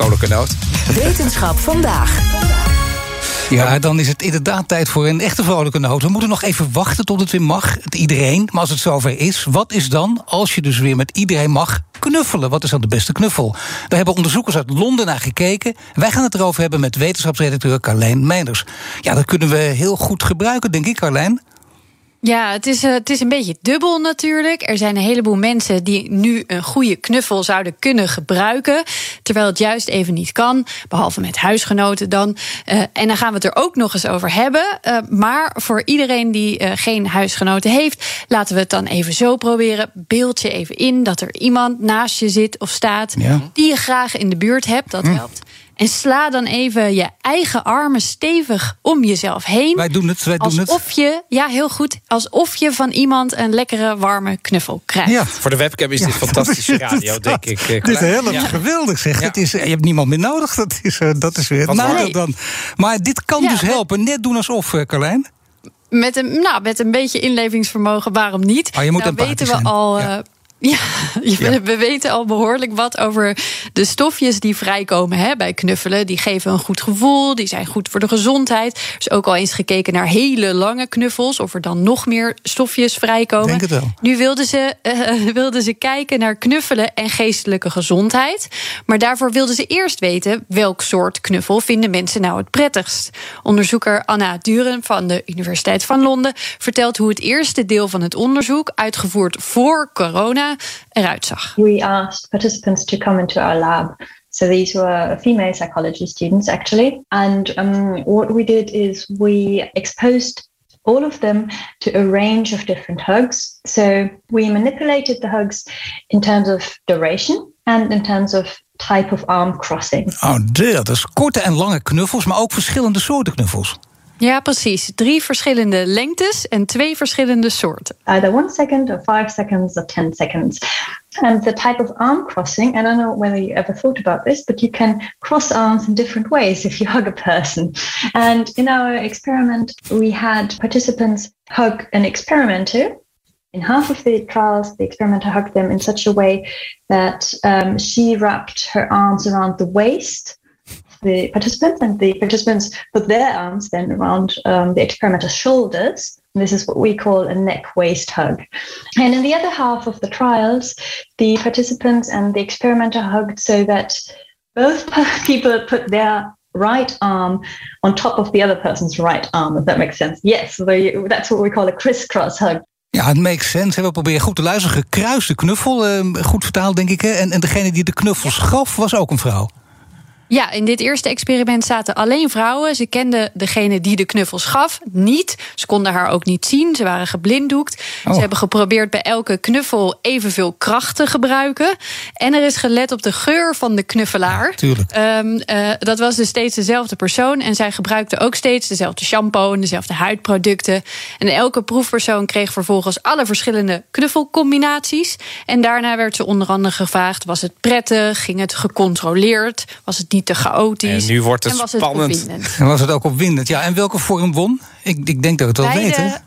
Noot. Wetenschap vandaag. Ja, dan is het inderdaad tijd voor een echte vrolijke noot. We moeten nog even wachten tot het weer mag, het iedereen. Maar als het zover is, wat is dan, als je dus weer met iedereen mag, knuffelen? Wat is dan de beste knuffel? Daar hebben onderzoekers uit Londen naar gekeken. Wij gaan het erover hebben met wetenschapsredacteur Carlijn Meinders. Ja, dat kunnen we heel goed gebruiken, denk ik, Carlijn. Ja, het is, uh, het is een beetje dubbel natuurlijk. Er zijn een heleboel mensen die nu een goede knuffel zouden kunnen gebruiken. Terwijl het juist even niet kan. Behalve met huisgenoten dan. Uh, en dan gaan we het er ook nog eens over hebben. Uh, maar voor iedereen die geen huisgenoten heeft, laten we het dan even zo proberen. Beeld je even in dat er iemand naast je zit of staat. Ja. die je graag in de buurt hebt. Dat hm. helpt. En sla dan even je eigen armen stevig om jezelf heen. Wij doen het, wij doen het. Alsof je, ja, heel goed. Alsof je van iemand een lekkere, warme knuffel krijgt. Ja. Voor de webcam is dit fantastische radio, denk ik. Dit is heel ja. geweldig, zeg. Het is, je hebt niemand meer nodig. Dat is, uh, dat is weer het nadeel dan. Maar dit kan dus helpen. Net doen alsof, Carlijn. Met een, nou, met een beetje inlevingsvermogen, waarom niet? Oh, je moet nou, weten we zijn. al. Ja. Uh, ja, ja, we weten al behoorlijk wat over de stofjes die vrijkomen hè, bij knuffelen. Die geven een goed gevoel, die zijn goed voor de gezondheid. Er is ook al eens gekeken naar hele lange knuffels, of er dan nog meer stofjes vrijkomen. Denk het wel. Nu wilden ze, uh, wilden ze kijken naar knuffelen en geestelijke gezondheid. Maar daarvoor wilden ze eerst weten welk soort knuffel vinden mensen nou het prettigst. Onderzoeker Anna Duren van de Universiteit van Londen vertelt hoe het eerste deel van het onderzoek, uitgevoerd voor corona, eruit zag. We asked participants to come into our lab. So these were female psychology students actually. And um, what we did is we exposed all of them to a range of different hugs. So we manipulated the hugs in terms of duration and in terms of type of arm crossing. Oh, dat is korte en lange knuffels, maar ook verschillende soorten knuffels. Ja, precies. Drie verschillende lengtes en twee verschillende soorten. Either one second or five seconds or ten seconds. And the type of arm crossing, I don't know whether you ever thought about this, but you can cross arms in different ways if you hug a person. And in our experiment, we had participants hug an experimenter. In half of the trials, the experimenter hugged them in such a way that um, she wrapped her arms around the waist the participants, and the participants put their arms then around um, the experimenter's shoulders. This is what we call a neck waist hug. And in the other half of the trials, the participants and the experimenter hugged so that both people put their right arm on top of the other person's right arm, if that makes sense. Yes, that's what we call a crisscross hug. Ja, het makes sense. We proberen goed te luisteren. Gekruiste knuffel, uh, goed vertaald denk ik. En degene die de knuffels gaf, was ook een vrouw. Ja, in dit eerste experiment zaten alleen vrouwen. Ze kenden degene die de knuffels gaf niet. Ze konden haar ook niet zien. Ze waren geblinddoekt. Oh. Ze hebben geprobeerd bij elke knuffel evenveel kracht te gebruiken. En er is gelet op de geur van de knuffelaar. Ja, tuurlijk. Um, uh, dat was dus steeds dezelfde persoon. En zij gebruikte ook steeds dezelfde shampoo en dezelfde huidproducten. En elke proefpersoon kreeg vervolgens alle verschillende knuffelcombinaties. En daarna werd ze onder andere gevraagd: was het prettig? Ging het gecontroleerd? Was het niet te chaotisch. En nu wordt het en was spannend. Het en was het ook opwindend. Ja, en welke vorm won? Ik, ik denk dat we het wel weten.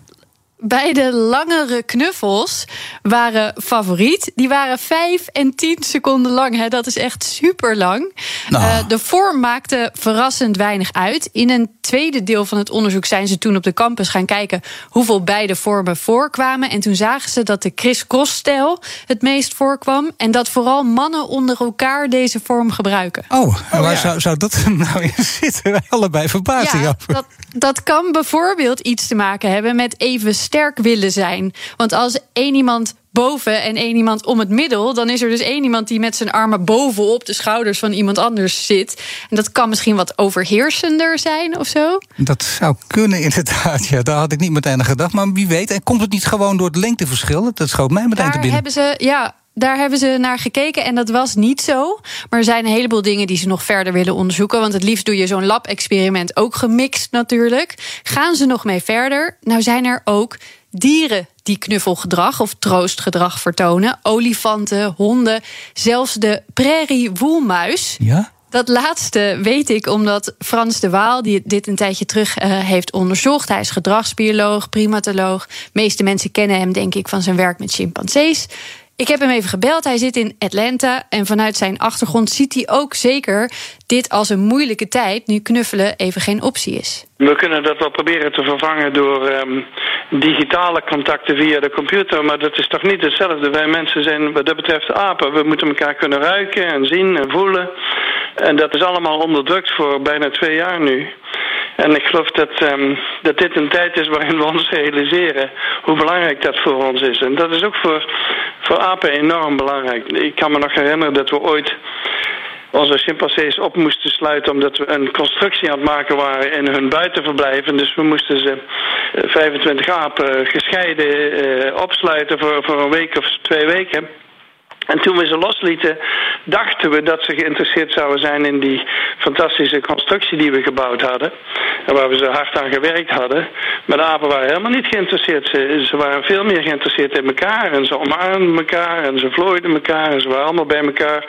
Beide langere knuffels waren favoriet. Die waren 5 en 10 seconden lang. Hè. Dat is echt super lang. Nou. Uh, de vorm maakte verrassend weinig uit. In een tweede deel van het onderzoek zijn ze toen op de campus gaan kijken hoeveel beide vormen voorkwamen. En toen zagen ze dat de criss-cross-stijl het meest voorkwam. En dat vooral mannen onder elkaar deze vorm gebruiken. Oh, oh waar ja. zou, zou dat nou in zitten? Allebei verbazing ja, over. Dat, dat kan bijvoorbeeld iets te maken hebben met even sterk willen zijn. Want als één iemand boven en één iemand om het middel, dan is er dus één iemand die met zijn armen bovenop de schouders van iemand anders zit. En dat kan misschien wat overheersender zijn of zo. Dat zou kunnen, inderdaad. Ja, daar had ik niet meteen aan gedacht. Maar wie weet, en komt het niet gewoon door het lengteverschil? Dat schoot mij meteen Daar te binnen. hebben ze, ja, daar hebben ze naar gekeken en dat was niet zo. Maar er zijn een heleboel dingen die ze nog verder willen onderzoeken. Want het liefst doe je zo'n lab-experiment ook gemixt natuurlijk. Gaan ze nog mee verder? Nou zijn er ook dieren die knuffelgedrag of troostgedrag vertonen. Olifanten, honden, zelfs de prairiewoelmuis. Ja? Dat laatste weet ik omdat Frans de Waal, die dit een tijdje terug uh, heeft onderzocht. Hij is gedragsbioloog, primatoloog. De meeste mensen kennen hem, denk ik, van zijn werk met chimpansees. Ik heb hem even gebeld. Hij zit in Atlanta. En vanuit zijn achtergrond ziet hij ook zeker dit als een moeilijke tijd. Nu knuffelen even geen optie is. We kunnen dat wel proberen te vervangen door um, digitale contacten via de computer. Maar dat is toch niet hetzelfde. Wij mensen zijn wat dat betreft apen. We moeten elkaar kunnen ruiken en zien en voelen. En dat is allemaal onderdrukt voor bijna twee jaar nu. En ik geloof dat, um, dat dit een tijd is waarin we ons realiseren hoe belangrijk dat voor ons is. En dat is ook voor, voor apen enorm belangrijk. Ik kan me nog herinneren dat we ooit onze chimpansees op moesten sluiten omdat we een constructie aan het maken waren in hun buitenverblijf. En dus we moesten ze 25 apen gescheiden uh, opsluiten voor, voor een week of twee weken. En toen we ze loslieten, dachten we dat ze geïnteresseerd zouden zijn in die fantastische constructie die we gebouwd hadden. En waar we zo hard aan gewerkt hadden. Maar de apen waren helemaal niet geïnteresseerd. Ze, waren veel meer geïnteresseerd in elkaar. En ze omarmden elkaar en ze vlooiden elkaar. En ze waren allemaal bij elkaar.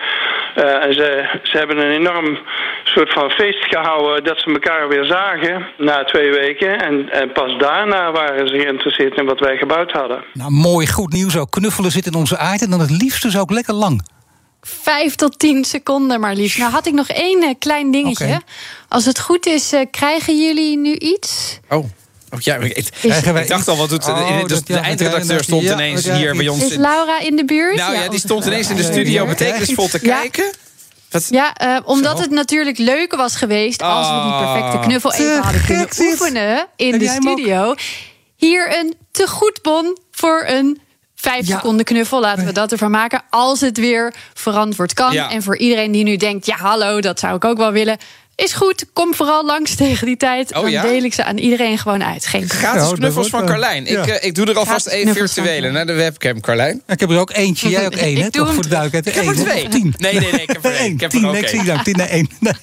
Uh, en ze, ze hebben een enorm soort van feest gehouden dat ze elkaar weer zagen na twee weken. En, en pas daarna waren ze geïnteresseerd in wat wij gebouwd hadden. Nou, mooi, goed nieuws ook. Knuffelen zit in onze aard en dan het liefste zo ook lekker lang. Vijf tot tien seconden maar liefst. Nou had ik nog één uh, klein dingetje. Okay. Als het goed is, uh, krijgen jullie nu iets? Oh. Oh, ja, ik, ik, ik, dacht al, wat doet oh, de, de, de eindredacteur stond ja, ineens ja, hier bij ons. Is Laura in de buurt? Nou ja, die stond ineens in de studio betekenisvol te kijken. Wat? Ja, uh, omdat Zo. het natuurlijk leuker was geweest als we die perfecte knuffel even hadden kunnen oefenen in de studio. Hier een te goed bon voor een vijf ja. seconden knuffel. Laten we dat ervan maken. Als het weer verantwoord kan. Ja. En voor iedereen die nu denkt: ja, hallo, dat zou ik ook wel willen. Is goed, kom vooral langs tegen die tijd. Oh, dan ja? deel ik ze aan iedereen gewoon uit. Geen Gratis knuffels van Carlijn. Ik, uh, ik doe er alvast één virtuele naar de webcam, Carlijn. Ik heb er ook eentje, jij ook één, hè? Toch voor de duidelijkheid. Ik heb er twee. Tien. Nee, nee, nee, ik heb er één. Ik heb er ook één. Tien naar één.